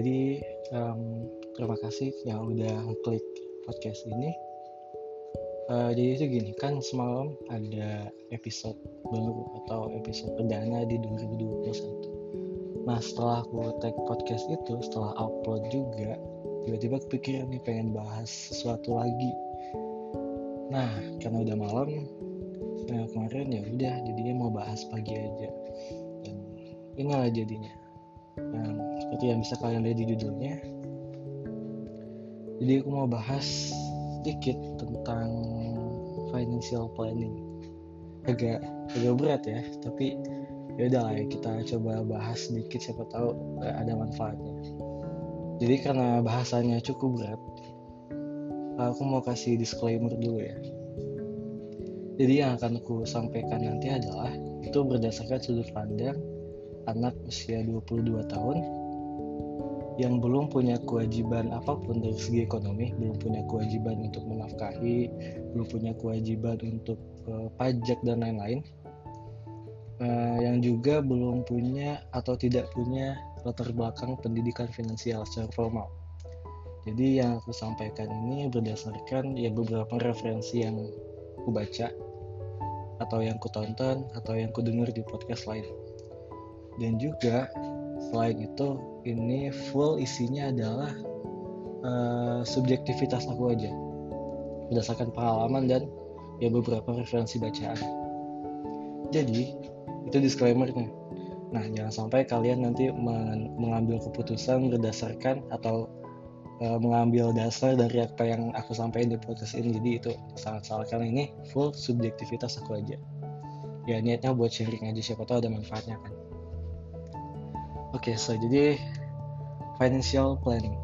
Jadi um, terima kasih yang udah klik podcast ini. Uh, jadi itu gini kan semalam ada episode baru atau episode perdana di 2021. Nah setelah aku tag podcast itu, setelah upload juga, tiba-tiba kepikiran nih pengen bahas sesuatu lagi. Nah karena udah malam, nah kemarin ya udah jadinya mau bahas pagi aja. Dan inilah jadinya. Nah, seperti yang bisa kalian lihat di judulnya. Jadi aku mau bahas sedikit tentang financial planning. Agak agak berat ya, tapi ya udah lah ya kita coba bahas sedikit siapa tahu ada manfaatnya. Jadi karena bahasanya cukup berat, aku mau kasih disclaimer dulu ya. Jadi yang akan aku sampaikan nanti adalah itu berdasarkan sudut pandang anak usia 22 tahun yang belum punya kewajiban apa pun dari segi ekonomi, belum punya kewajiban untuk menafkahi, belum punya kewajiban untuk uh, pajak dan lain-lain, uh, yang juga belum punya atau tidak punya latar belakang pendidikan finansial secara formal. Jadi yang aku sampaikan ini berdasarkan ya beberapa referensi yang aku baca atau yang ku tonton atau yang ku dengar di podcast lain. Dan juga selain itu ini full isinya adalah uh, subjektivitas aku aja. Berdasarkan pengalaman dan ya beberapa referensi bacaan. Jadi itu disclaimernya. Nah jangan sampai kalian nanti mengambil keputusan berdasarkan atau uh, mengambil dasar dari apa yang aku sampaikan di podcast ini. Jadi itu sangat salah karena ini full subjektivitas aku aja. Ya niatnya buat sharing aja. Siapa tahu ada manfaatnya kan Oke, okay, so jadi financial planning.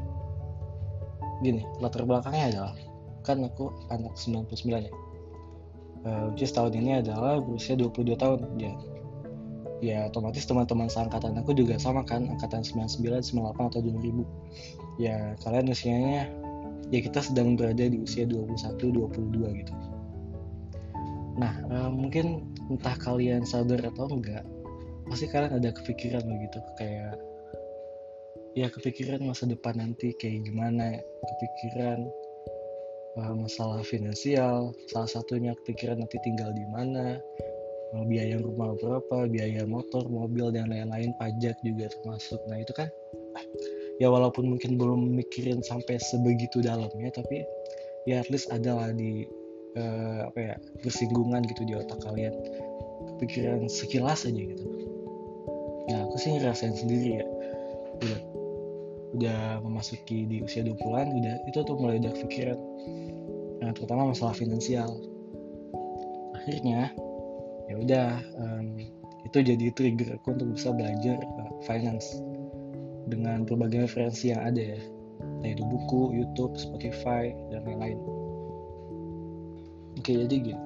Gini, latar belakangnya adalah kan aku anak 99 ya. Uh, which tahun ini adalah berusia 22 tahun ya. Ya otomatis teman-teman seangkatan aku juga sama kan, angkatan 99, 98 atau 2000. Ya kalian usianya ya kita sedang berada di usia 21, 22 gitu. Nah, uh, mungkin entah kalian sadar atau enggak, pasti kalian ada kepikiran begitu kayak ya kepikiran masa depan nanti kayak gimana kepikiran uh, masalah finansial salah satunya kepikiran nanti tinggal di mana biaya rumah berapa biaya motor mobil dan lain-lain pajak juga termasuk. Nah itu kan ya walaupun mungkin belum mikirin sampai sebegitu dalamnya tapi ya at least ada lah di uh, apa ya bersinggungan gitu di otak kalian. Kepikiran sekilas aja gitu nah aku sih ngerasain sendiri ya. Udah udah memasuki di usia 20-an udah itu tuh mulai ada pikiran nah, terutama masalah finansial. Akhirnya ya udah um, itu jadi trigger aku untuk bisa belajar uh, finance dengan berbagai referensi yang ada ya. Yaitu buku, YouTube, Spotify dan lain-lain. Oke jadi gini.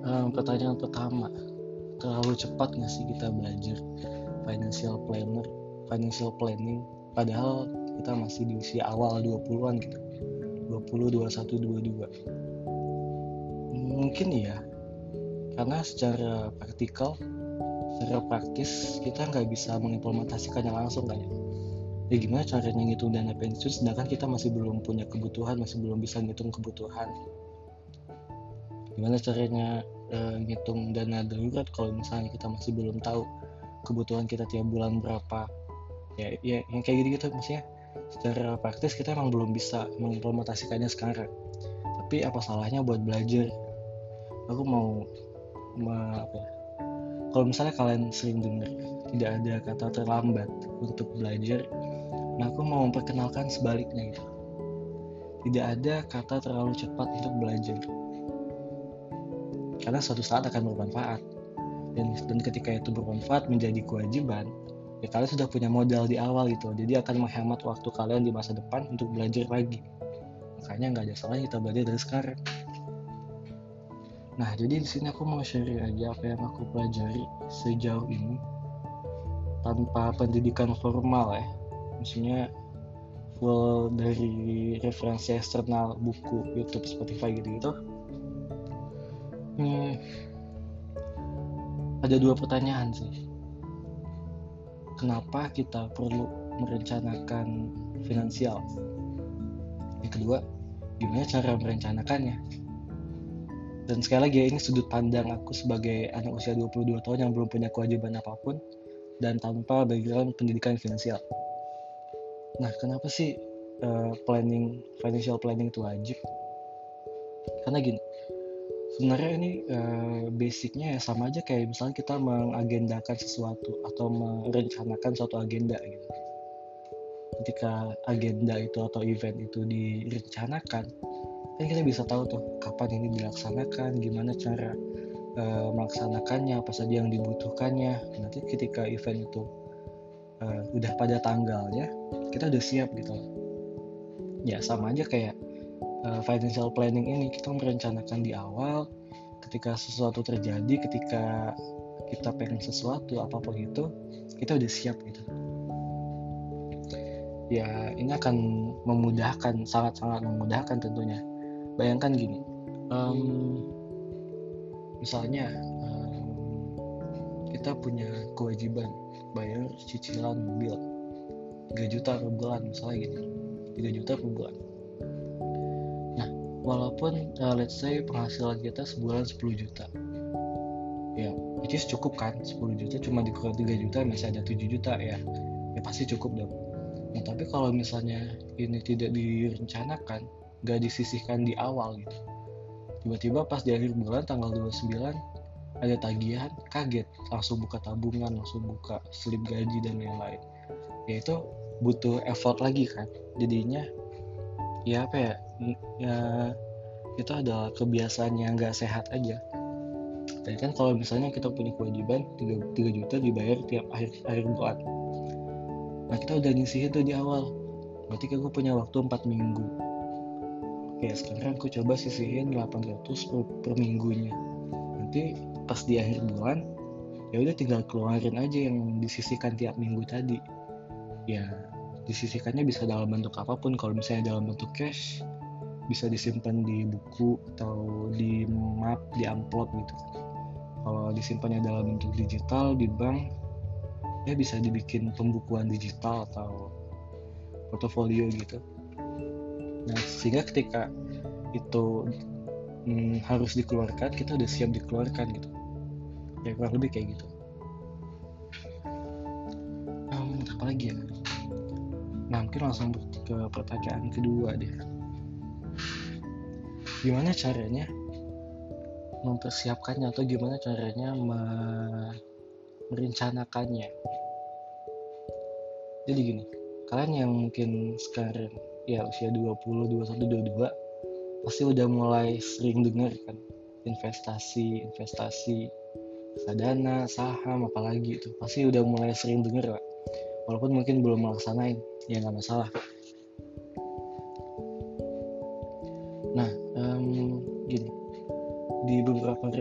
Um, pertanyaan pertama, terlalu cepat nggak sih kita belajar financial planner financial planning? Padahal kita masih di usia awal 20-an gitu. 20 21 22 mungkin iya. Karena secara praktikal secara praktis kita nggak bisa mengimplementasikannya langsung ya. Ya gimana caranya ngitung dana pensiun sedangkan kita masih belum punya kebutuhan masih belum bisa ngitung kebutuhan. Gimana caranya uh, ngitung dana darurat kalau misalnya kita masih belum tahu kebutuhan kita tiap bulan berapa. Ya ya yang kayak gitu gitu maksudnya. Secara praktis kita emang belum bisa mengimplementasikannya sekarang. Tapi apa salahnya buat belajar? Aku mau ma, apa ya, kalau misalnya kalian sering dengar tidak ada kata terlambat untuk belajar nah aku mau memperkenalkan sebaliknya gitu. Tidak ada kata terlalu cepat untuk belajar karena suatu saat akan bermanfaat. Dan dan ketika itu bermanfaat menjadi kewajiban ya kalian sudah punya modal di awal gitu. Jadi akan menghemat waktu kalian di masa depan untuk belajar lagi. Makanya nggak ada salahnya kita belajar dari sekarang. Nah jadi di sini aku mau share aja apa yang aku pelajari sejauh ini. Tanpa pendidikan formal ya. Maksudnya full dari referensi eksternal buku YouTube Spotify gitu gitu hmm, ada dua pertanyaan sih. Kenapa kita perlu merencanakan finansial? Yang kedua gimana cara merencanakannya? Dan sekali lagi ini sudut pandang aku sebagai anak usia 22 tahun yang belum punya kewajiban apa pun dan tanpa background pendidikan finansial. Nah kenapa sih uh, planning financial planning itu wajib? Karena gini sebenarnya ini uh, basicnya ya sama aja kayak misalnya kita mengagendakan sesuatu atau merencanakan suatu agenda gitu. Ketika agenda itu atau event itu direncanakan kan kita bisa tahu tuh kapan ini dilaksanakan gimana cara uh, melaksanakannya apa saja yang dibutuhkannya. Nanti ketika event itu uh, udah pada tanggalnya kita udah siap gitu. Ya sama aja kayak uh, financial planning ini kita merencanakan di awal ketika sesuatu terjadi ketika kita pengen sesuatu apa pun itu kita udah siap gitu. Ya ini akan memudahkan sangat-sangat memudahkan tentunya. Bayangkan gini um, misalnya um, kita punya kewajiban bayar cicilan mobil. 3 juta per bulan misalnya gini 3 juta per bulan walaupun uh, let's say penghasilan kita sebulan 10 juta ya is cukup kan 10 juta cuma dikurang 3 juta masih ada 7 juta ya ya pasti cukup dong Nah, tapi kalau misalnya ini tidak direncanakan, gak disisihkan di awal gitu. Tiba-tiba pas di akhir bulan tanggal 29 ada tagihan, kaget, langsung buka tabungan, langsung buka slip gaji dan lain-lain. Ya itu butuh effort lagi kan. Jadinya ya apa ya? Ya itu adalah kebiasaan yang gak sehat aja. Dan kan kalau misalnya kita punya kewajiban 3, 3 juta dibayar tiap akhir akhir bulan. Nah kita udah nyisihin tuh di awal. Berarti kan gue punya waktu 4 minggu. Oke sekarang aku coba sisihin 800 per, per minggunya. Nanti pas di akhir bulan ya udah tinggal keluarin aja yang disisihkan tiap minggu tadi. Ya disisihkannya bisa dalam bentuk apa pun. Kalau misalnya dalam bentuk cash bisa disimpan di buku atau di map di amplop gitu. Kalau disimpannya dalam bentuk digital di bank ya bisa dibikin pembukuan digital atau portofolio gitu. Nah sehingga ketika itu hmm, harus dikeluarkan kita udah siap dikeluarkan gitu. Ya kurang lebih kayak gitu. Um, apa lagi ya? Nah mungkin langsung ke pertanyaan kedua deh gimana caranya mempersiapkannya atau gimana caranya me merencanakannya? Jadi gini kalian yang mungkin sekarang ya usia 20, 21, 22 pasti udah mulai sering dengar kan investasi, investasi sadana, saham apalagi itu. Pasti udah mulai sering dengar lah walaupun mungkin belum melaksanain ya nggak masalah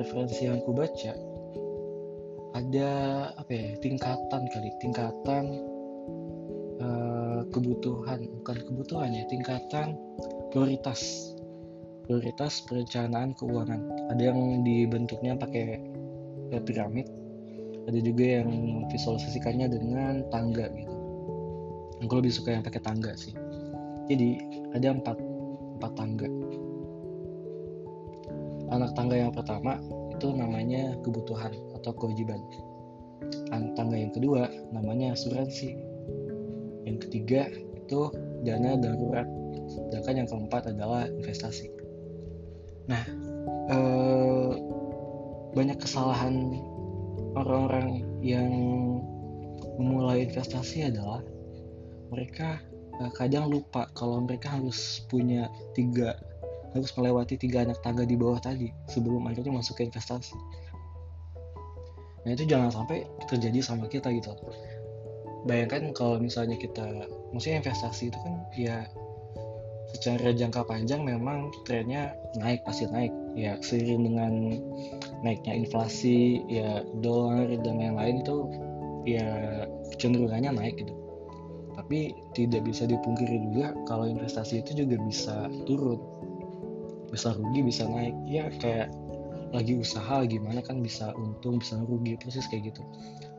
referensi yang aku baca ada apa ya tingkatan kali tingkatan uh, kebutuhan bukan kebutuhan ya tingkatan prioritas prioritas perencanaan keuangan. Ada yang dibentuknya pakai piramid ada juga yang visualisasikannya dengan tangga gitu. Aku lebih suka yang pakai tangga sih. Jadi ada empat empat tangga. Anak tangga yang pertama itu namanya kebutuhan atau kewajiban. Tangga yang kedua namanya asuransi. Yang ketiga itu dana darurat. Sedangkan yang keempat adalah investasi. Nah, eh, banyak kesalahan orang-orang yang memulai investasi adalah mereka eh, kadang lupa kalau mereka harus punya tiga harus melewati tiga anak tangga di bawah tadi sebelum akhirnya masuk ke investasi. Nah itu jangan sampai terjadi sama kita gitu. Bayangkan kalau misalnya kita maksudnya investasi itu kan ya secara jangka panjang memang trennya naik pasti naik. Ya seiring dengan naiknya inflasi ya dolar dan lain-lain itu ya cenderungannya naik gitu. Tapi tidak bisa dipungkiri juga kalau investasi itu juga bisa turun bisa rugi bisa naik. Ya kayak lagi usaha gimana kan bisa untung bisa rugi persis kayak gitu.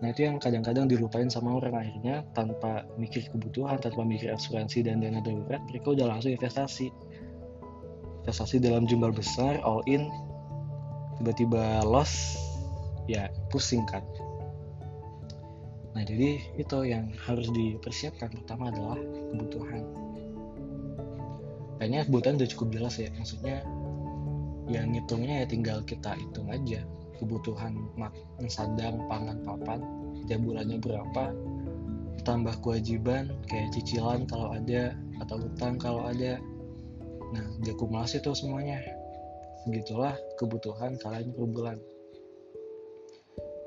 Nah itu yang kadang-kadang dilupain sama orang. Akhirnya tanpa mikir kebutuhan tanpa mikir asuransi dan dana darurat mereka udah langsung investasi. Investasi dalam jumlah besar all in tiba-tiba loss ya pusing kan. Nah jadi itu yang harus dipersiapkan. Pertama adalah kebutuhan kayaknya kebutuhan udah cukup jelas ya. Maksudnya yang ngitungnya ya tinggal kita hitung aja. Kebutuhan makan sandang pangan papan tiap bulannya berapa tambah kewajiban kayak cicilan kalau ada atau utang kalau ada. Nah diakumulasi tuh semuanya. Segitulah kebutuhan kalian per bulan.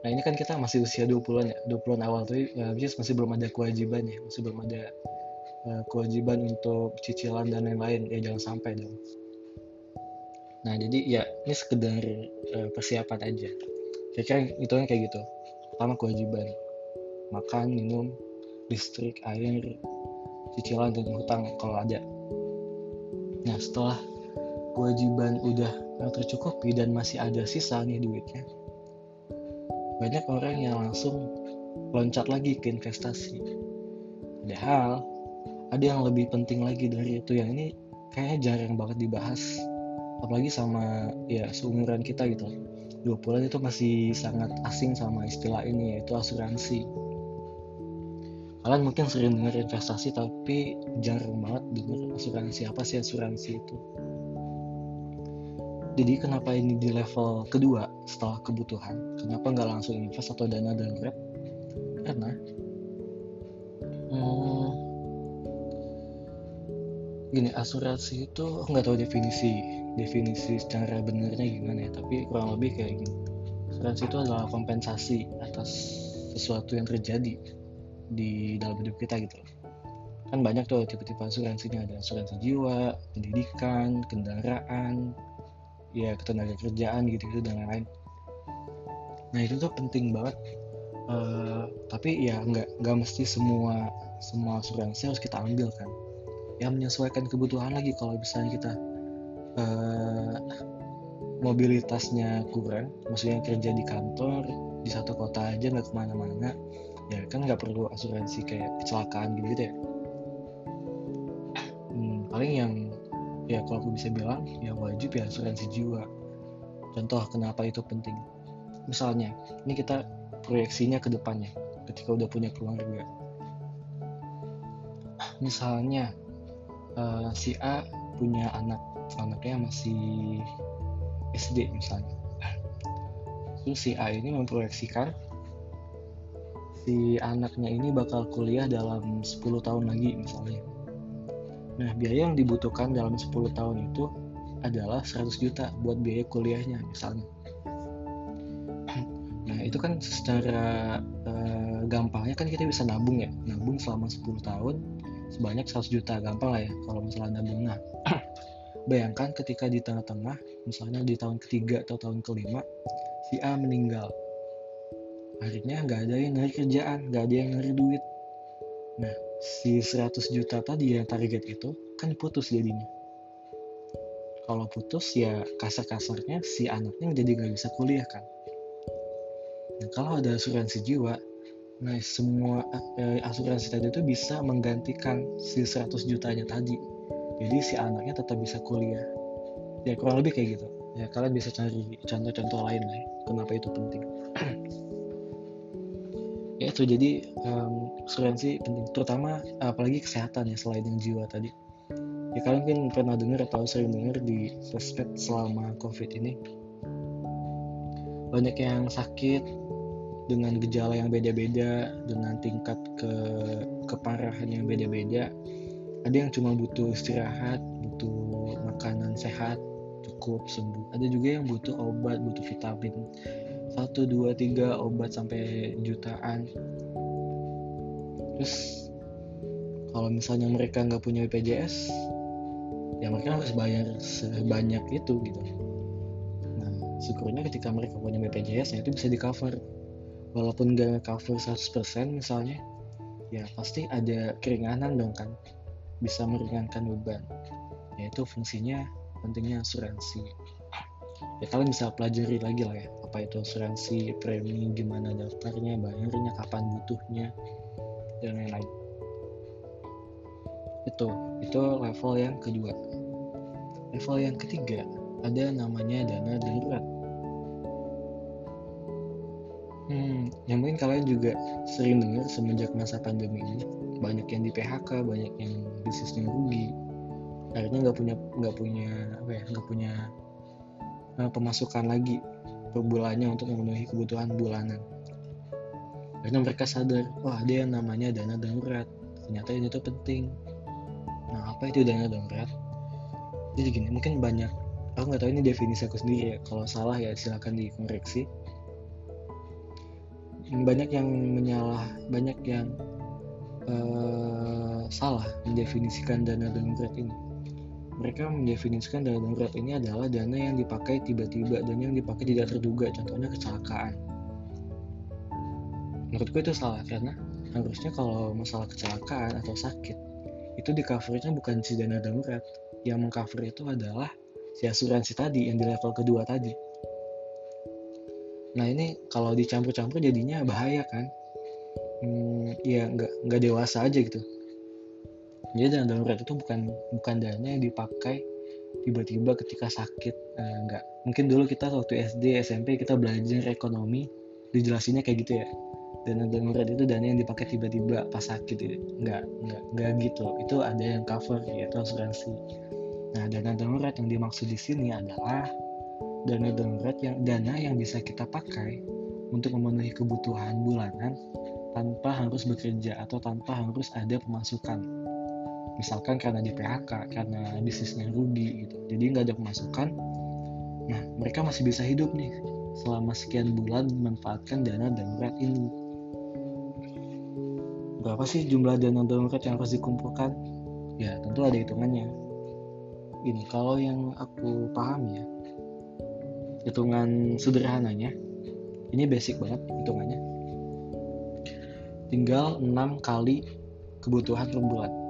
Nah ini kan kita masih usia 20-an ya 20-an awal. Tuh ya, masih belum ada kewajiban ya masih belum ada kewajiban untuk cicilan dan lain-lain. Ya jangan sampai dong. Nah jadi ya ini sekedar uh, persiapan aja. Kira-kira itu kan kayak gitu. Pertama kewajiban. Makan minum listrik air cicilan dan hutang kalau ada. Nah setelah kewajiban udah tercukupi dan masih ada sisa nih duitnya banyak orang yang langsung loncat lagi ke investasi. Padahal ada yang lebih penting lagi dari itu yang ini kayaknya jarang banget dibahas apalagi sama ya seumuran kita gitu. 20 itu masih sangat asing sama istilah ini yaitu asuransi. Kalian mungkin sering dengar investasi tapi jarang banget dengar asuransi. Apa sih asuransi itu? Jadi kenapa ini di level kedua setelah kebutuhan? Kenapa nggak langsung invest atau dana darurat karena hmm, gini asuransi itu nggak tahu definisi definisi secara benernya gimana ya tapi kurang lebih kayak gini. Asuransi itu adalah kompensasi atas sesuatu yang terjadi di dalam hidup kita gitu kan banyak tuh tipe-tipe asuransinya ada asuransi jiwa pendidikan kendaraan ya ketenaga kerjaan gitu-gitu dan lain-lain. Nah itu tuh penting banget. Uh, tapi ya nggak nggak mesti semua semua asuransi harus kita ambil kan yang menyesuaikan kebutuhan lagi kalau misalnya kita uh, mobilitasnya kurang maksudnya kerja di kantor di satu kota aja nggak ke mana-mana ya kan nggak perlu asuransi kayak kecelakaan gitu, -gitu ya. Hmm, paling yang ya kalau aku bisa bilang ya wajib ya asuransi jiwa. Contoh kenapa itu penting. Misalnya ini kita proyeksinya ke depannya ketika udah punya keluarga. Misalnya uh, si A punya anak anaknya masih SD misalnya. Terus si A ini memproyeksikan si anaknya ini bakal kuliah dalam 10 tahun lagi misalnya. Nah biaya yang dibutuhkan dalam 10 tahun itu adalah 100 juta buat biaya kuliahnya misalnya. Nah itu kan secara uh, gampangnya kan kita bisa nabung ya. Nabung selama 10 tahun sebanyak 100 juta gampang lah ya kalau misalnya nabung nah bayangkan ketika di tengah-tengah misalnya di tahun ketiga atau tahun kelima si A meninggal. Akhirnya nggak ada yang nyari kerjaan nggak ada yang nyari duit. Nah si 100 juta tadi yang target itu kan putus jadinya. Kalau putus ya kasar-kasarnya si anaknya jadi nggak bisa kuliah kan. Nah kalau ada asuransi jiwa Nah, semua eh, asuransi tadi itu bisa menggantikan si 100 jutanya tadi. Jadi si anaknya tetap bisa kuliah. Ya kurang lebih kayak gitu. Ya kalian bisa cari contoh-contoh lain lah. Ya, kenapa itu penting? ya itu jadi um, asuransi penting, terutama apalagi kesehatan ya selain yang jiwa tadi. Ya kalian mungkin pernah dengar atau sering dengar di sosmed selama covid ini banyak yang sakit dengan gejala yang beda-beda, dengan tingkat ke keparahan yang beda-beda. Ada yang cuma butuh istirahat, butuh makanan sehat, cukup sembuh. Ada juga yang butuh obat, butuh vitamin. Satu, dua, tiga obat sampai jutaan. Terus kalau misalnya mereka nggak punya BPJS, ya mereka harus bayar sebanyak itu gitu. Nah, syukurnya ketika mereka punya BPJS, ya itu bisa di cover walaupun gak cover 100% misalnya ya pasti ada keringanan dong kan. Bisa meringankan beban. Yaitu fungsinya pentingnya asuransi. Ya kalian bisa pelajari lagi lah ya apa itu asuransi premi gimana daftarnya bayarnya kapan butuhnya dan lain-lain. Itu itu level yang kedua. Level yang ketiga ada namanya dana darurat Hmm, yang mungkin kalian juga sering dengar semenjak masa pandemi ini banyak yang di PHK, banyak yang bisnisnya rugi, akhirnya nggak punya nggak punya apa ya nggak punya uh, pemasukan lagi per bulannya untuk memenuhi kebutuhan bulanan. Akhirnya mereka sadar, wah ada yang namanya dana darurat. Ternyata ini tuh penting. Nah apa itu dana darurat? Jadi gini, mungkin banyak aku nggak tahu ini definisi aku sendiri ya. Kalau salah ya silakan dikoreksi banyak yang menyalah banyak yang uh, salah mendefinisikan dana darurat ini. Mereka mendefinisikan dana darurat ini adalah dana yang dipakai tiba-tiba dan yang dipakai tidak terduga contohnya kecelakaan. Menurutku itu salah karena harusnya kalau masalah kecelakaan atau sakit itu di covernya bukan si dana darurat yang mengcover itu adalah si asuransi tadi yang di level kedua tadi nah ini kalau dicampur-campur jadinya bahaya kan? Hmm, ya nggak nggak dewasa aja gitu. Jadi dana darurat itu bukan bukan dana yang dipakai tiba-tiba ketika sakit. Nah, nggak. Mungkin dulu kita waktu SD SMP kita belajar ekonomi dijelasinnya kayak gitu ya. Dana darurat itu dana yang dipakai tiba-tiba pas sakit itu nggak nggak nggak gitu. Itu ada yang cover yaitu asuransi. Nah dana darurat yang dimaksud di sini adalah dana darurat yang dana yang bisa kita pakai untuk memenuhi kebutuhan bulanan tanpa harus bekerja atau tanpa harus ada pemasukan. Misalkan karena di PHK karena bisnisnya rugi gitu. Jadi nggak ada pemasukan nah mereka masih bisa hidup nih selama sekian bulan memanfaatkan dana darurat ini. Berapa sih jumlah dana darurat yang harus dikumpulkan? Ya tentu ada hitungannya. Ini kalau yang aku paham ya hitungan sederhananya. Ini basic banget hitungannya. Tinggal 6 kali kebutuhan per bulan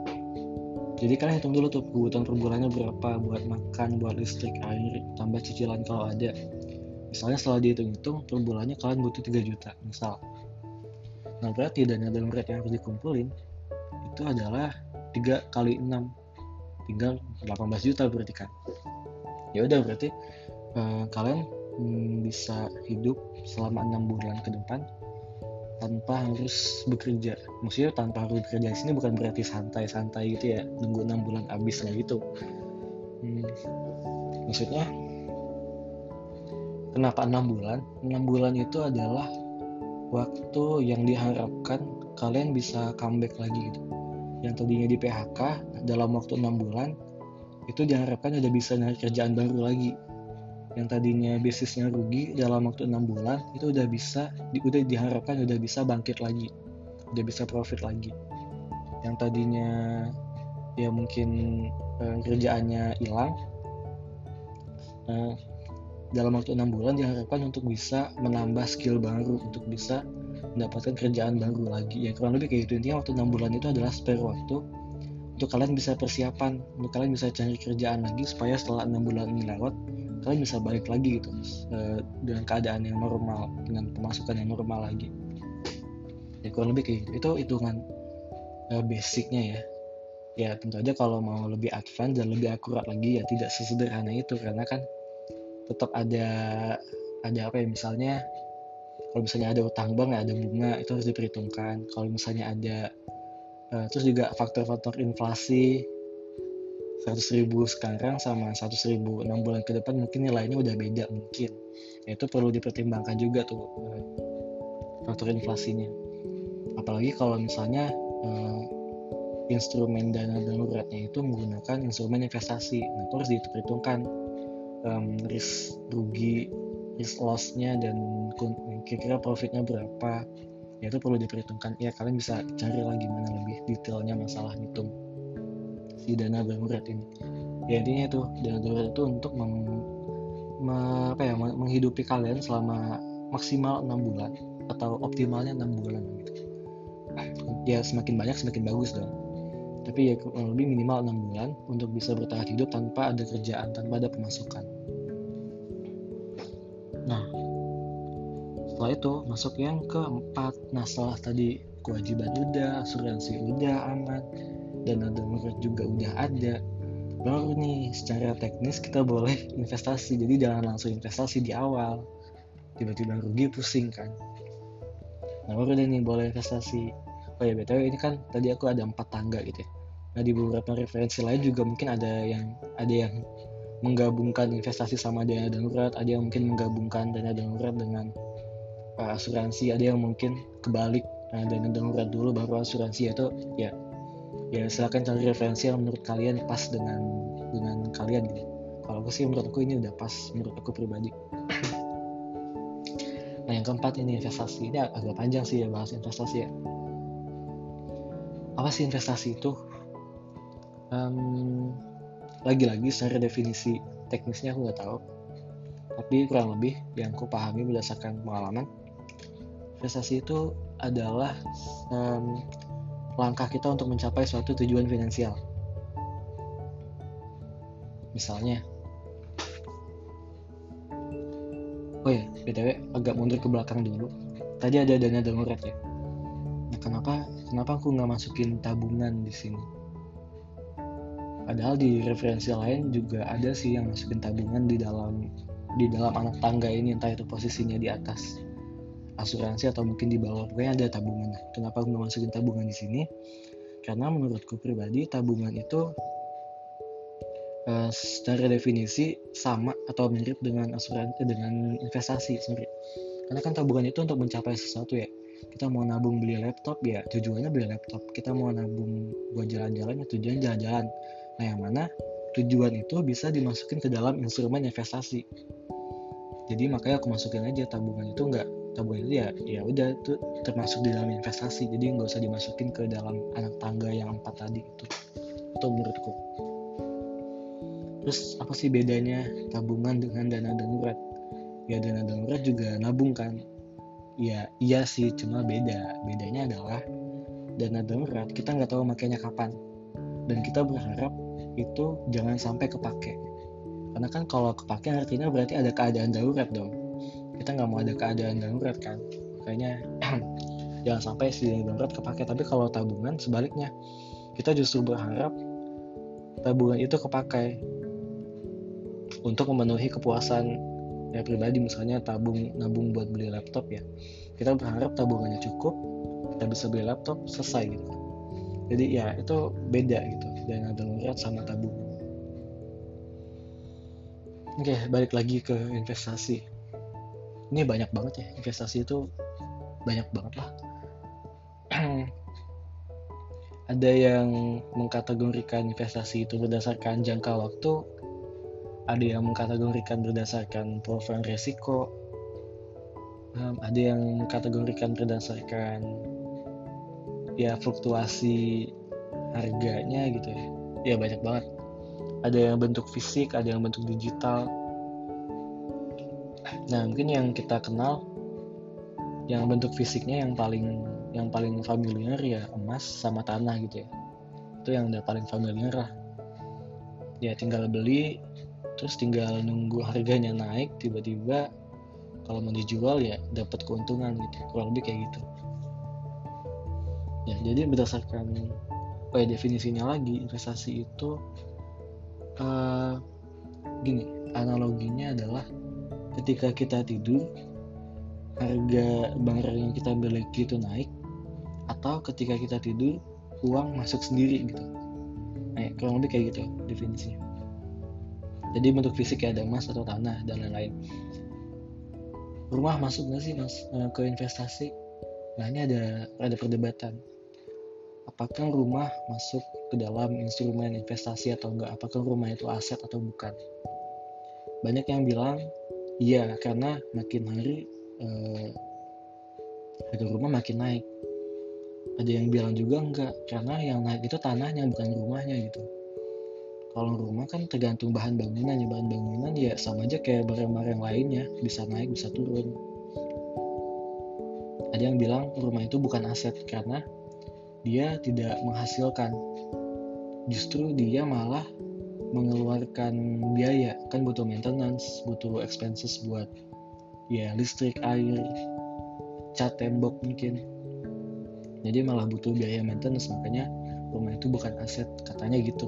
jadi kalian hitung dulu tuh kebutuhan per bulannya berapa buat makan buat listrik air tambah cicilan kalau ada. Misalnya setelah dihitung-hitung per bulannya kalian butuh 3 juta misal. Nah berarti dana darurat yang harus dikumpulin itu adalah 3 kali 6 tinggal 18 juta berarti kan. Ya udah berarti uh, kalian hmm, bisa hidup selama enam bulan ke depan tanpa harus bekerja. Maksudnya tanpa harus bekerja di sini bukan berarti santai-santai gitu ya, nunggu enam bulan habis lah gitu. Hmm, maksudnya kenapa enam bulan? Enam bulan itu adalah waktu yang diharapkan kalian bisa comeback lagi gitu. Yang tadinya di PHK dalam waktu enam bulan itu diharapkan udah bisa nyari kerjaan baru lagi yang tadinya bisnisnya rugi dalam waktu enam bulan itu udah bisa udah diharapkan udah bisa bangkit lagi udah bisa profit lagi. Yang tadinya ya mungkin eh, kerjaannya hilang eh, dalam waktu enam bulan diharapkan untuk bisa menambah skill baru untuk bisa mendapatkan kerjaan baru lagi. Ya kurang lebih kayak gitu. Intinya waktu enam bulan itu adalah spare waktu untuk kalian bisa persiapan untuk kalian bisa cari kerjaan lagi supaya setelah enam bulan ini lewat kalian bisa balik lagi gitu uh, dengan keadaan yang normal dengan pemasukan yang normal lagi. Ya kurang lebih kayak gitu. Itu hitungan uh, basicnya ya. Ya tentu aja kalau mau lebih advance dan lebih akurat lagi ya tidak sesederhana itu. Karena kan tetap ada ada apa ya misalnya kalau misalnya ada utang bank ya ada bunga itu harus diperhitungkan. Kalau misalnya ada uh, terus juga faktor-faktor inflasi 100 ribu sekarang sama 100 ribu 6 bulan ke depan mungkin nilainya udah beda mungkin. Ya, itu perlu dipertimbangkan juga tuh eh, faktor inflasinya. Apalagi kalau misalnya uh, instrumen dana daruratnya itu menggunakan instrumen investasi. Nah itu harus diperhitungkan um, risk rugi risk lossnya dan kira-kira profitnya berapa ya itu perlu diperhitungkan. Ya kalian bisa cari lagi mana lebih detailnya masalah hitung si dana darurat ini. Ya intinya itu dana darurat itu untuk meng, me, apa ya, menghidupi kalian selama maksimal enam bulan atau optimalnya enam bulan gitu. Ya semakin banyak semakin bagus dong. Tapi ya lebih minimal enam bulan untuk bisa bertahan hidup tanpa ada kerjaan tanpa ada pemasukan. Nah setelah itu masuk yang keempat. Nah setelah tadi kewajiban udah asuransi udah aman dan ada darurat juga udah ada. Baru nih secara teknis kita boleh investasi. Jadi jangan langsung investasi di awal. Tiba-tiba rugi pusing kan. Nah baru deh nih boleh investasi. Oh ya btw ini kan tadi aku ada empat tangga gitu ya. Nah di beberapa referensi lain juga mungkin ada yang ada yang menggabungkan investasi sama dana darurat ada yang mungkin menggabungkan dana darurat dengan uh, asuransi ada yang mungkin kebalik nah, dana darurat dulu baru asuransi itu ya ya silakan cari referensi yang menurut kalian pas dengan dengan kalian gitu. Kalau aku sih menurut aku ini udah pas menurut aku pribadi. Nah yang keempat ini investasi. Ini agak panjang sih ya bahas investasi ya. Apa sih investasi itu? Um, lagi-lagi secara definisi teknisnya aku nggak tahu. Tapi kurang lebih yang aku pahami berdasarkan pengalaman investasi itu adalah um, langkah kita untuk mencapai suatu tujuan finansial. Misalnya. Oh ya btw agak mundur ke belakang dulu. Tadi ada dana darurat ya? Nah kenapa kenapa aku nggak masukin tabungan di sini? Padahal di referensi lain juga ada sih yang masukin tabungan di dalam di dalam anak tangga ini entah itu posisinya di atas asuransi atau mungkin di bawah pokoknya ada tabungan. Kenapa aku masukin tabungan di sini? Karena menurutku pribadi tabungan itu uh, secara definisi sama atau mirip dengan asuransi dengan investasi sendiri. Karena kan tabungan itu untuk mencapai sesuatu ya. Kita mau nabung beli laptop ya tujuannya beli laptop. Kita mau nabung buat jalan-jalan ya tujuan jalan-jalan Nah, yang mana tujuan itu bisa dimasukin ke dalam instrumen investasi. Jadi makanya aku masukin aja tabungan itu enggak tabungan itu ya ya udah itu termasuk di dalam investasi. Jadi nggak usah dimasukin ke dalam anak tangga yang empat tadi itu. Itu menurutku. Terus apa sih bedanya tabungan dengan dana darurat? Ya dana darurat juga nabung kan. Ya iya sih cuma beda. Bedanya adalah dana darurat kita nggak tahu makainya kapan dan kita berharap itu jangan sampai kepake karena kan kalau kepake artinya berarti ada keadaan darurat dong kita nggak mau ada keadaan darurat kan. Makanya jangan sampai si darurat kepake. Tapi kalau tabungan sebaliknya. Kita justru berharap tabungan itu kepakai untuk memenuhi kepuasan ya pribadi. Misalnya tabung nabung buat beli laptop ya. Kita berharap tabungannya cukup kita bisa beli laptop selesai gitu. Jadi ya itu beda gitu dana darurat sama tabungan oke balik lagi ke investasi ini banyak banget ya investasi itu banyak banget lah. Ada yang mengkategorikan investasi itu berdasarkan jangka waktu ada yang mengkategorikan berdasarkan profil resiko ada yang mengkategorikan berdasarkan ya fluktuasi harganya gitu ya. Ya banyak banget. Ada yang bentuk fisik ada yang bentuk digital nah mungkin yang kita kenal yang bentuk fisiknya yang paling yang paling familiar ya emas sama tanah gitu ya. Itu yang udah paling familiar lah. Ya tinggal beli terus tinggal nunggu harganya naik tiba-tiba kalau mau dijual ya dapat keuntungan gitu kurang lebih kayak gitu. Ya jadi berdasarkan oh ya definisinya lagi investasi itu uh, gini analoginya adalah ketika kita tidur harga barang yang kita miliki itu naik atau ketika kita tidur uang masuk sendiri gitu. Nah, kurang lebih kayak gitu definisinya. Jadi bentuk fisik ya ada emas atau tanah dan lain-lain. Rumah masuk nggak sih mas? Eh, ke investasi? Nah ini ada ada perdebatan. Apakah rumah masuk ke dalam instrumen investasi atau enggak apakah rumah itu aset atau bukan? Banyak yang bilang iya karena makin hari eh, harga rumah makin naik. Ada yang bilang juga enggak karena yang naik itu tanahnya bukan rumahnya gitu. Kalau rumah kan tergantung bahan bangunan ya bahan bangunan ya sama aja kayak barang-barang lainnya bisa naik bisa turun. Ada yang bilang rumah itu bukan aset karena dia tidak menghasilkan. Justru dia malah mengeluarkan biaya. Kan butuh maintenance butuh expenses buat ya listrik air cat tembok mungkin. Jadi malah butuh biaya maintenance makanya rumah itu bukan aset katanya gitu.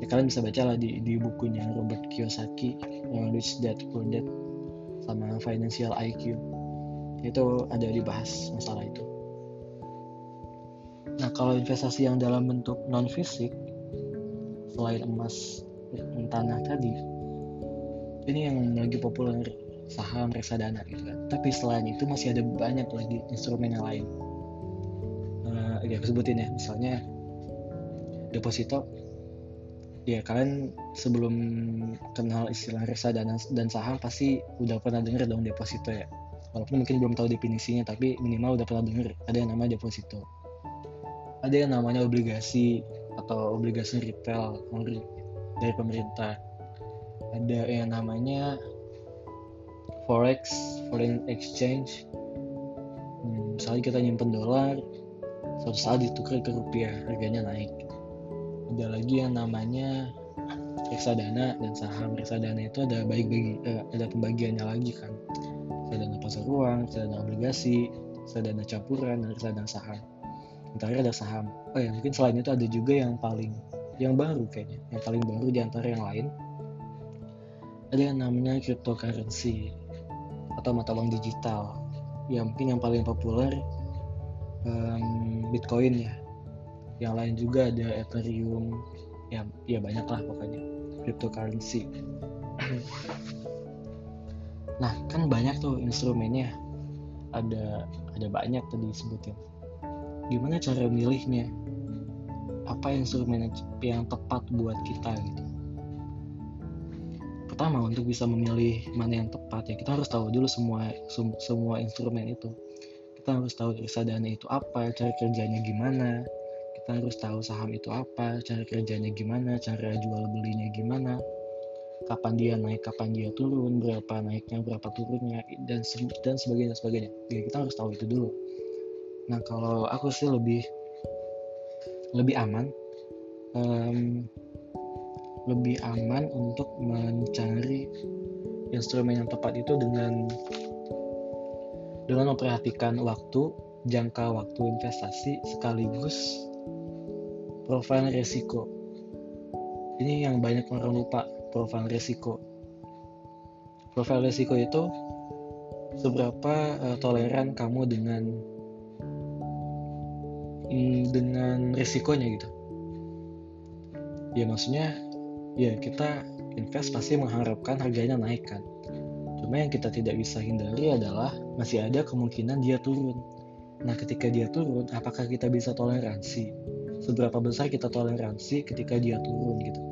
Ya kalian bisa baca lah di, di bukunya Robert Kiyosaki Rich Dad Poor Dad sama Financial IQ itu ada dibahas masalah itu. Nah kalau investasi yang dalam bentuk non fisik selain emas dan tanah tadi ini yang lagi populer saham reksadana gitu kan. Tapi selain itu masih ada banyak lagi instrumen yang lain. Uh, ya aku sebutin ya. Misalnya deposito. Ya kalian sebelum kenal istilah reksadana dan saham pasti udah pernah denger dong deposito ya. Walaupun mungkin belum tahu definisinya tapi minimal udah pernah denger ada yang namanya deposito. Ada yang namanya obligasi atau obligasi retail dari pemerintah. Ada yang namanya forex foreign exchange. Hmm, misalnya kita nyimpen dolar suatu saat ditukar ke rupiah harganya naik. Ada lagi yang namanya reksadana dan saham. Reksadana itu ada baik bagi eh, ada pembagiannya lagi kan. Reksadana pasar uang reksadana obligasi reksadana campuran dan reksadana saham antara ada saham. Oh ya mungkin selain itu ada juga yang paling yang baru kayaknya. Yang paling baru di antara yang lain. Ada yang namanya cryptocurrency atau mata uang digital. Yang mungkin yang paling populer um, Bitcoin ya. Yang lain juga ada Ethereum. Ya ya banyak lah pokoknya. Cryptocurrency. Nah kan banyak tuh instrumennya. Ada ada banyak tadi disebutin gimana cara milihnya? Apa instrumen yang tepat buat kita gitu? Pertama untuk bisa memilih mana yang tepat ya kita harus tahu dulu semua semua instrumen itu. Kita harus tahu reksadana itu apa cara kerjanya gimana. Kita harus tahu saham itu apa cara kerjanya gimana cara jual belinya gimana. Kapan dia naik kapan dia turun berapa naiknya berapa turunnya dan dan sebagainya sebagainya. Ya kita harus tahu itu dulu nah kalau aku sih lebih lebih aman um, lebih aman untuk mencari instrumen yang tepat itu dengan dengan memperhatikan waktu, jangka waktu investasi sekaligus profil resiko. Ini yang banyak orang lupa, profil resiko. Profil resiko itu seberapa uh, toleran kamu dengan mm, dengan resikonya gitu. Ya maksudnya ya kita invest pasti mengharapkan harganya naik kan. Cuma yang kita tidak bisa hindari adalah masih ada kemungkinan dia turun. Nah ketika dia turun apakah kita bisa toleransi? Seberapa besar kita toleransi ketika dia turun gitu?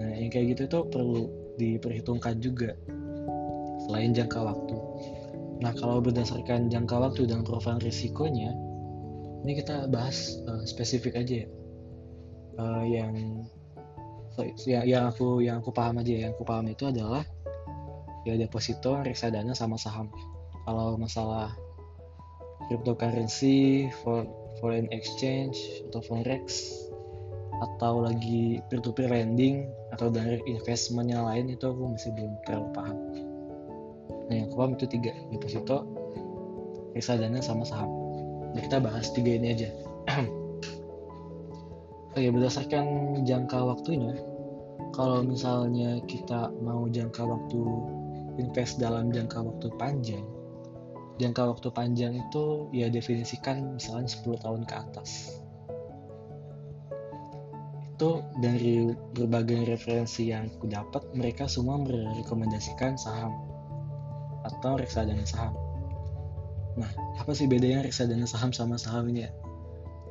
Nah yang kayak gitu itu perlu diperhitungkan juga selain jangka waktu. Nah kalau berdasarkan jangka waktu dan profil risikonya ini kita bahas uh, spesifik aja ya. Uh, yang ya, yang aku yang aku paham aja yang aku paham itu adalah ya deposito reksadana sama saham. Kalau masalah cryptocurrency for foreign exchange atau forex atau lagi peer to peer lending atau dari investment yang lain itu aku masih belum terlalu paham. Nah yang aku paham itu tiga deposito reksadana sama saham nah kita bahas tiga ini aja Oke, berdasarkan jangka waktunya, kalau misalnya kita mau jangka waktu invest dalam jangka waktu panjang, jangka waktu panjang itu ya definisikan misalnya 10 tahun ke atas. Itu dari berbagai referensi yang aku dapat, mereka semua merekomendasikan saham atau reksadana saham. Nah, apa sih bedanya reksadana saham sama saham ini ya?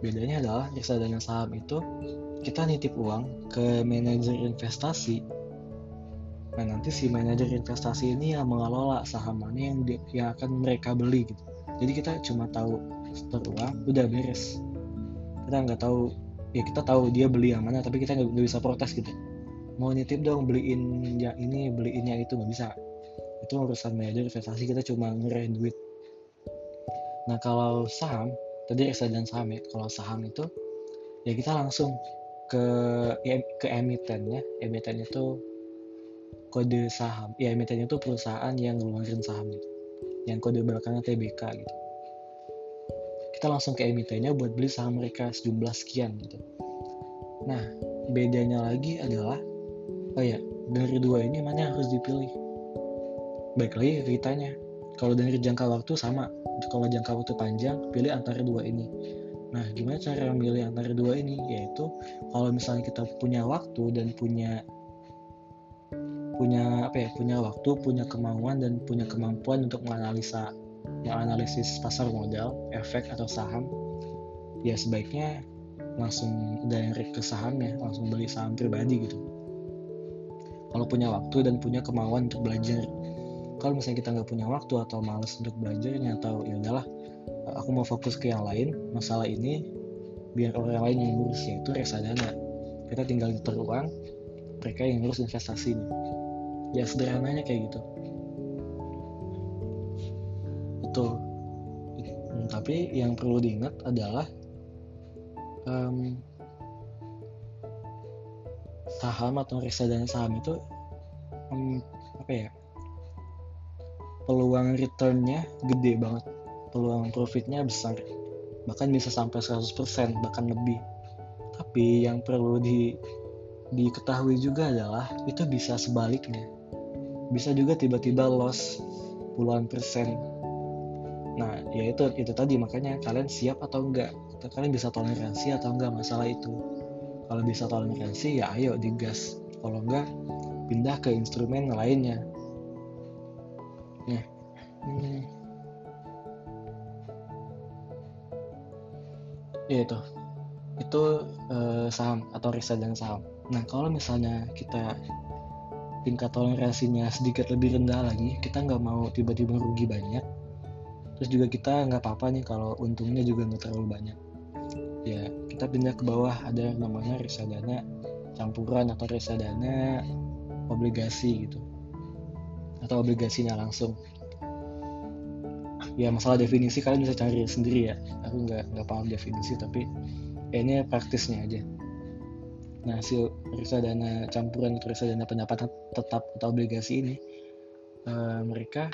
bedanya adalah reksadana saham itu kita nitip uang ke manajer investasi. Nah nanti si manajer investasi ini yang mengelola saham mana yang di, yang akan mereka beli gitu. Jadi kita cuma tahu setor uang udah beres. Kita nggak tahu ya kita tahu dia beli yang mana tapi kita nggak bisa protes gitu. Mau nitip dong beliin yang ini beliin yang itu nggak bisa. Itu urusan manajer investasi kita cuma ngerahin duit nah kalau saham tadi reksadana saham ya kalau saham itu ya kita langsung ke ya, ke emitennya. Emiten itu kode saham. Ya emiten itu perusahaan yang ngeluarin saham gitu. Yang kode belakangnya TBK gitu. Kita langsung ke emitennya buat beli saham mereka sejumlah sekian gitu. Nah bedanya lagi adalah oh ya dari dua ini mana yang harus dipilih? Baik lagi ke kitanya kalau dari jangka waktu sama. Kalau jangka waktu panjang pilih antara dua ini. Nah gimana cara memilih antara dua ini? Yaitu kalau misalnya kita punya waktu dan punya punya apa ya punya waktu punya kemauan dan punya kemampuan untuk menganalisa menganalisis pasar modal efek atau saham ya sebaiknya langsung direct ke saham ya langsung beli saham pribadi gitu. Kalau punya waktu dan punya kemauan untuk belajar kalau misalnya kita nggak punya waktu atau males untuk belajarnya atau ya udahlah aku mau fokus ke yang lain masalah ini biar orang lain yang ngurus yaitu reksadana. Kita tinggal nyetor uang mereka yang ngurus investasinya ya sederhananya kayak gitu. Betul. Hmm, tapi yang perlu diingat adalah um, saham atau reksadana saham itu um, apa ya peluang returnnya gede banget. Peluang profitnya besar. Bahkan bisa sampai 100% bahkan lebih. Tapi yang perlu di diketahui juga adalah itu bisa sebaliknya. Bisa juga tiba-tiba loss puluhan persen. Nah ya itu itu tadi. Makanya kalian siap atau enggak? Kalian bisa toleransi atau enggak masalah itu? Kalau bisa toleransi ya ayo digas. Kalau enggak pindah ke instrumen lainnya Nah, hmm. ya itu, itu uh, saham atau reksadana saham. Nah, kalau misalnya kita tingkat toleransinya sedikit lebih rendah lagi, kita nggak mau tiba-tiba rugi banyak. Terus juga kita nggak apa-apa nih kalau untungnya juga nggak terlalu banyak. Ya, kita pindah ke bawah ada namanya reksadana campuran atau reksadana obligasi gitu atau obligasinya langsung. Ya masalah definisi kalian bisa cari sendiri ya. Aku nggak nggak paham definisi tapi ya ini praktisnya aja. Nah si reksadana campuran atau reksadana pendapatan tetap atau obligasi ini uh, mereka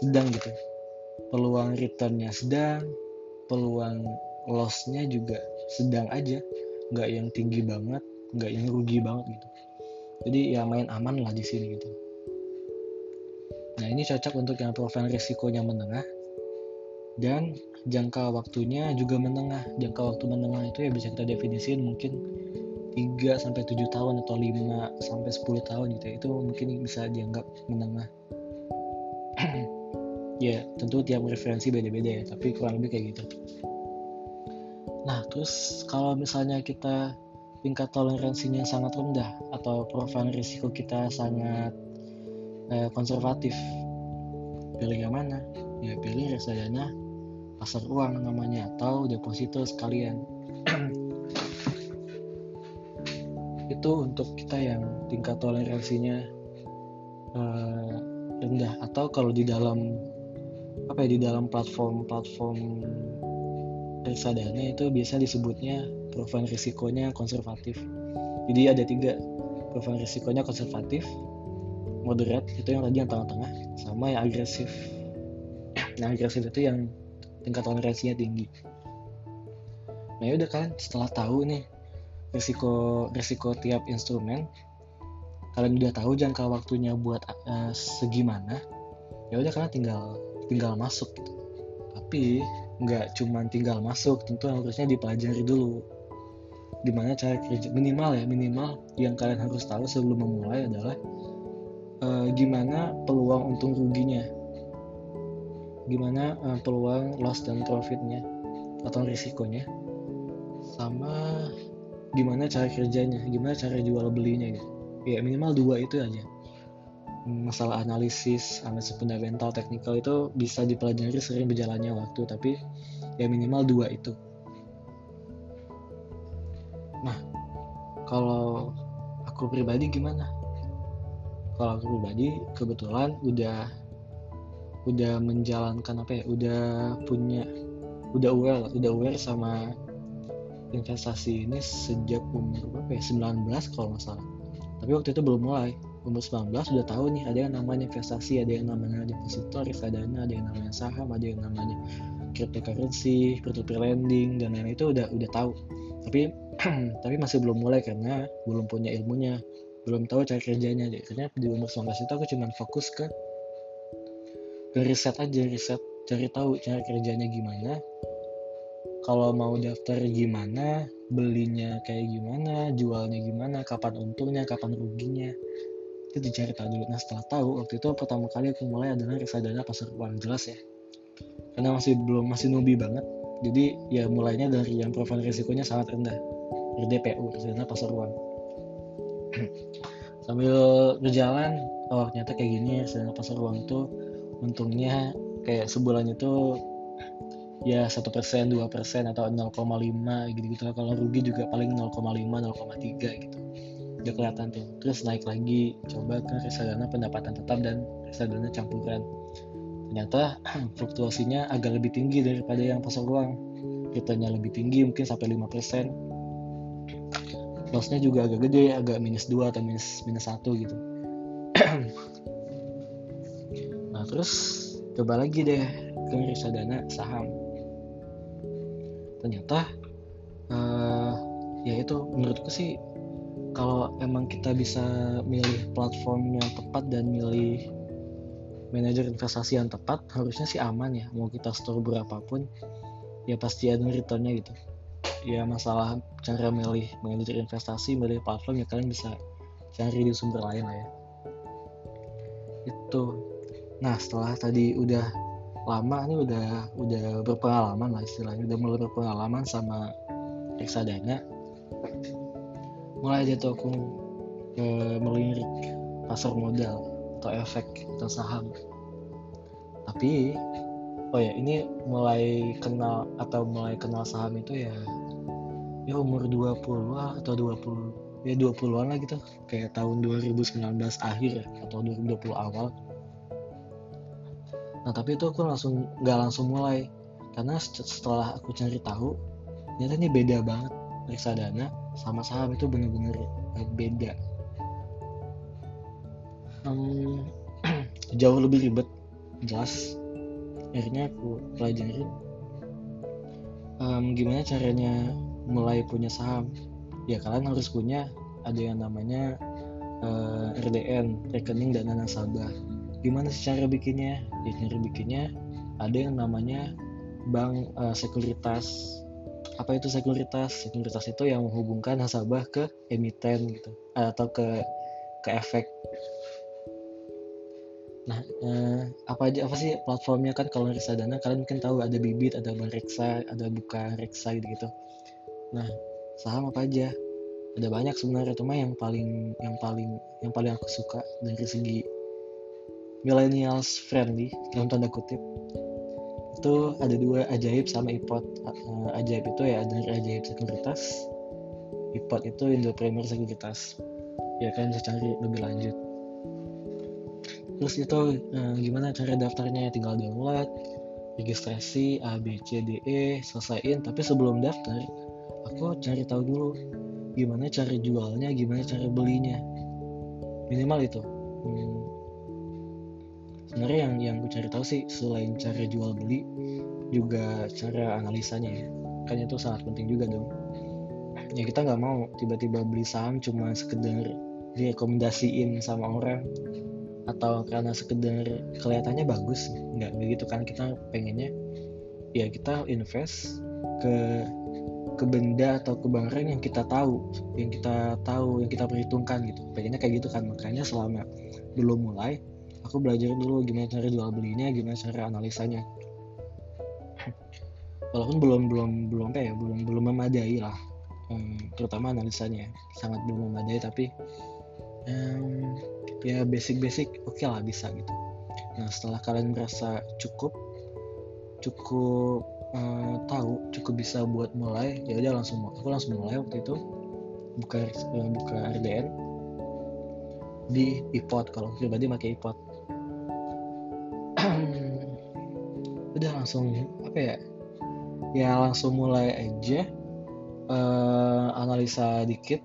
sedang gitu. Peluang returnnya sedang peluang lossnya juga sedang aja. Nggak yang tinggi banget nggak yang rugi banget gitu. Jadi ya main aman lah di sini gitu Nah, ini cocok untuk yang profil risikonya menengah dan jangka waktunya juga menengah. Jangka waktu menengah itu ya bisa kita definisikan mungkin 3 sampai 7 tahun atau 5 sampai 10 tahun gitu ya. Itu mungkin bisa dianggap menengah. ya, tentu tiap referensi beda-beda ya, tapi kurang lebih kayak gitu. Nah, terus kalau misalnya kita tingkat toleransinya sangat rendah atau profil risiko kita sangat eh, konservatif. Pilih yang mana? Ya pilih reksadana pasar uang namanya atau deposito sekalian. Itu untuk kita yang tingkat toleransinya uh, rendah. Atau kalau di dalam apa ya di dalam platform-platform reksadana itu biasa disebutnya profil risikonya konservatif. Jadi ada tiga profil risikonya konservatif moderate itu yang tadi yang tengah-tengah sama yang agresif. Nah agresif itu yang tingkat toleransinya tinggi. Nah ya udah kan setelah tahu nih risiko risiko tiap instrumen kalian udah tahu jangka waktunya buat uh, segimana ya udah kalian tinggal tinggal masuk gitu. Tapi nggak cuma tinggal masuk tentu harusnya dipelajari dulu. Di mana cara kerja minimal ya minimal yang kalian harus tahu sebelum memulai adalah uh, gimana peluang untung ruginya? Gimana uh, peluang loss dan profitnya? Atau risikonya? Sama gimana cara kerjanya? Gimana cara jual belinya gitu ya minimal dua itu aja. Masalah analisis analisis fundamental teknikal itu bisa dipelajari sering berjalannya waktu tapi ya minimal dua itu. Nah kalau aku pribadi gimana kalau aku pribadi kebetulan udah udah menjalankan apa ya udah punya udah aware udah aware sama investasi ini sejak umur berapa ya 19 kalau nggak salah. Tapi waktu itu belum mulai. Umur 19 udah tahu nih ada yang namanya investasi ada yang namanya depositor reksadana ada yang namanya saham ada yang namanya cryptocurrency peer-to-peer lending dan lain-lain itu udah udah tahu. Tapi tapi masih belum mulai karena belum punya ilmunya belum tahu cara kerjanya jadi karena di umur 19 itu aku cuma fokus ke ke riset aja riset cari tahu cara kerjanya gimana. Kalau mau daftar gimana belinya kayak gimana jualnya gimana kapan untungnya kapan ruginya itu dicari tahu dulu. Nah setelah tahu waktu itu pertama kali aku mulai adalah reksadana pasar uang jelas ya. Karena masih belum masih nubi banget. Jadi ya mulainya dari yang profil risikonya sangat rendah. RDPU reksadana pasar uang sambil berjalan oh ternyata kayak gini reksadana pasar uang tuh untungnya kayak sebulan itu ya satu persen dua persen atau 0,5 gitu gitu kalau rugi juga paling 0,5 0,3 gitu. Udah kelihatan tuh. Terus naik lagi coba ke reksadana pendapatan tetap dan reksadana campuran. Ternyata fluktuasinya agak lebih tinggi daripada yang pasar uang returnnya lebih tinggi mungkin sampai 5 persen lossnya juga agak gede agak minus 2 atau minus minus 1 gitu. Nah terus coba lagi deh ke reksadana saham. Ternyata uh, ya itu menurutku sih kalau emang kita bisa milih platform yang tepat dan milih manajer investasi yang tepat harusnya sih aman ya. Mau kita store berapapun ya pasti ada returnnya gitu ya masalah cara milih manajer investasi milih platform ya kalian bisa cari di sumber lain lah ya. Itu. Nah setelah tadi udah lama ini udah udah berpengalaman lah istilahnya. Udah mulai berpengalaman sama reksadana. Mulai dia tuh aku e, melirik pasar modal atau efek atau saham. Tapi oh ya ini mulai kenal atau mulai kenal saham itu ya ya umur 20 atau 20 ya 20-an lah gitu. Kayak tahun 2019 akhir atau 2020 awal. Nah tapi itu aku langsung nggak langsung mulai. Karena setelah aku cari tahu ternyata ini beda banget. Reksadana sama saham itu bener-bener beda. Um, jauh lebih ribet jelas akhirnya aku pelajarin um, gimana caranya mulai punya saham? Ya kalian harus punya ada yang namanya uh, eh, RDN rekening dana nasabah. Gimana sih cara bikinnya? Ya cara bikinnya ada yang namanya bank uh, sekuritas. Apa itu sekuritas? Sekuritas itu yang menghubungkan nasabah ke emiten gitu atau ke ke efek nah eh, apa aja apa sih platformnya? Kan kalau reksadana kalian mungkin tahu ada bibit ada bank reksa ada buka reksa gitu gitu nah saham apa aja? Ada banyak sebenarnya cuma yang paling yang paling yang paling aku suka dari segi millennials friendly dalam tanda kutip. Itu ada dua ajaib sama ipot. Uh, ajaib itu ya dari ajaib sekuritas. Ipot itu Indopreneur sekuritas. Ya kan bisa cari lebih lanjut terus itu uh, gimana cara daftarnya? Tinggal download registrasi A B C D E selesaiin. Tapi sebelum daftar aku cari tahu dulu gimana cara jualnya gimana cara belinya. Minimal itu. Hmm, sebenarnya yang yang gue cari tahu sih selain cara jual beli juga cara analisanya ya. Kan itu sangat penting juga dong. Ya kita nggak mau tiba-tiba beli saham cuma sekedar direkomendasiin sama orang atau karena sekedar kelihatannya bagus nggak begitu kan kita pengennya ya kita invest ke ke benda atau ke barang yang kita tahu yang kita tahu yang kita perhitungkan gitu. Pengennya kayak gitu kan makanya selama belum mulai aku belajar dulu gimana cara jual belinya gimana cara analisanya. Walaupun belum belum belum apa ya belum belum memadai lah terutama analisanya. Sangat belum memadai tapi ya basic-basic oke okay lah bisa gitu. Nah setelah kalian merasa cukup cukup uh, tahu cukup bisa buat mulai ya udah langsung aku langsung mulai waktu itu buka buka RDN di iPod kalau pribadi pakai iPod udah langsung apa ya ya langsung mulai aja uh, analisa dikit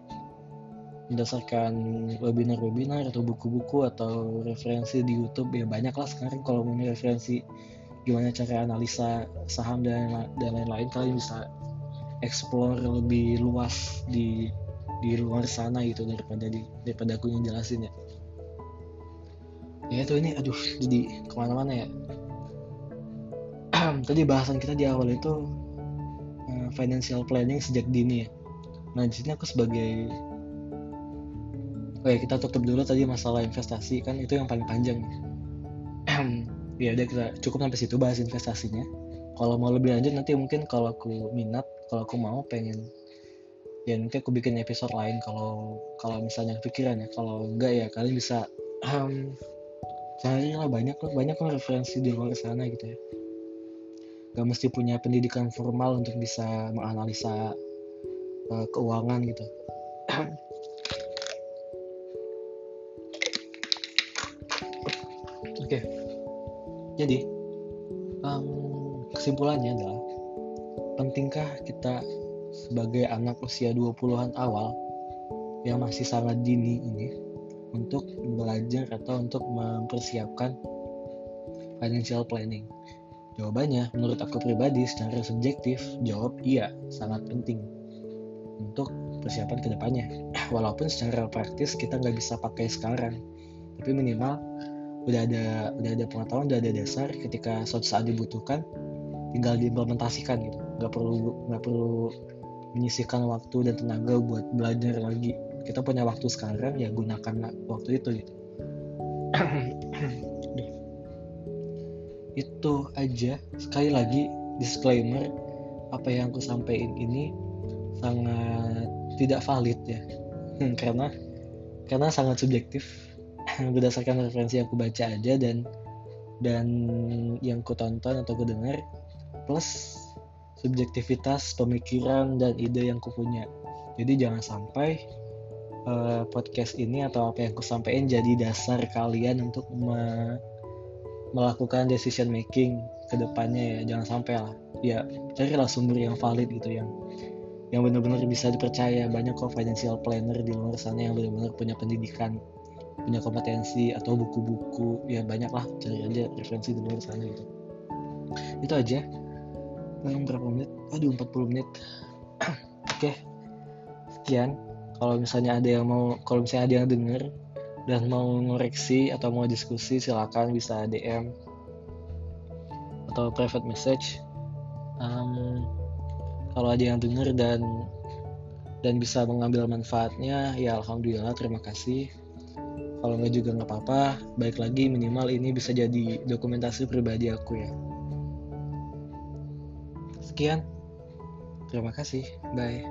berdasarkan webinar-webinar atau buku-buku atau referensi di YouTube ya banyak lah sekarang kalau mau referensi gimana cara analisa saham dan dan lain-lain kalian bisa explore lebih luas di di luar sana gitu daripada di daripada aku yang jelasin ya. Ya itu ini aduh jadi ke mana-mana ya. Tadi bahasan kita di awal itu uh, financial planning sejak dini ya. Nah di aku sebagai oh ya kita tutup dulu tadi masalah investasi. Kan itu yang paling panjang. Ya udah kita cukup sampai situ bahas investasinya. Kalau mau lebih lanjut nanti mungkin kalau aku minat kalau aku mau pengen ya nanti aku bikin episode lain kalau kalau misalnya pikiran ya. Kalau enggak ya kalian bisa um, cari lah banyak lah banyak lah referensi di luar sana gitu ya. Gak mesti punya pendidikan formal untuk bisa menganalisa uh, keuangan gitu jadi um, kesimpulannya adalah pentingkah kita sebagai anak usia 20-an awal yang masih sangat dini ini untuk belajar atau untuk mempersiapkan financial planning? Jawabannya, menurut aku pribadi secara subjektif, jawab iya, sangat penting untuk persiapan ke depannya. Walaupun secara praktis kita nggak bisa pakai sekarang, tapi minimal udah ada udah ada pengetahuan udah ada dasar ketika suatu saat dibutuhkan tinggal diimplementasikan gitu. Nggak perlu nggak perlu menyisihkan waktu dan tenaga buat belajar lagi. Kita punya waktu sekarang ya gunakan waktu itu gitu. Itu aja. Sekali lagi disclaimer apa yang aku sampaikan ini sangat tidak valid ya. Karena karena sangat subjektif berdasarkan referensi yang aku baca aja dan dan yang ku tonton atau ku dengar plus subjektivitas pemikiran dan ide yang ku punya. Jadi jangan sampai uh, podcast ini atau apa yang ku sampaikan jadi dasar kalian untuk me melakukan decision making ke depannya ya. Jangan sampai lah. Ya carilah sumber yang valid gitu yang yang benar-benar bisa dipercaya. Banyak kok financial planner di luar sana yang benar-benar punya pendidikan punya kompetensi atau buku-buku ya banyak lah cari aja referensi di luar sana gitu. Itu aja. Memang berapa menit? Aduh 40 menit. Oke. Sekian. Kalau misalnya ada yang mau kalau misalnya ada yang denger dan mau ngoreksi atau mau diskusi silakan bisa DM atau private message. Um, kalau ada yang denger dan dan bisa mengambil manfaatnya ya alhamdulillah terima kasih kalau nggak juga nggak apa-apa baik lagi minimal ini bisa jadi dokumentasi pribadi aku ya. Sekian. Terima kasih. Bye.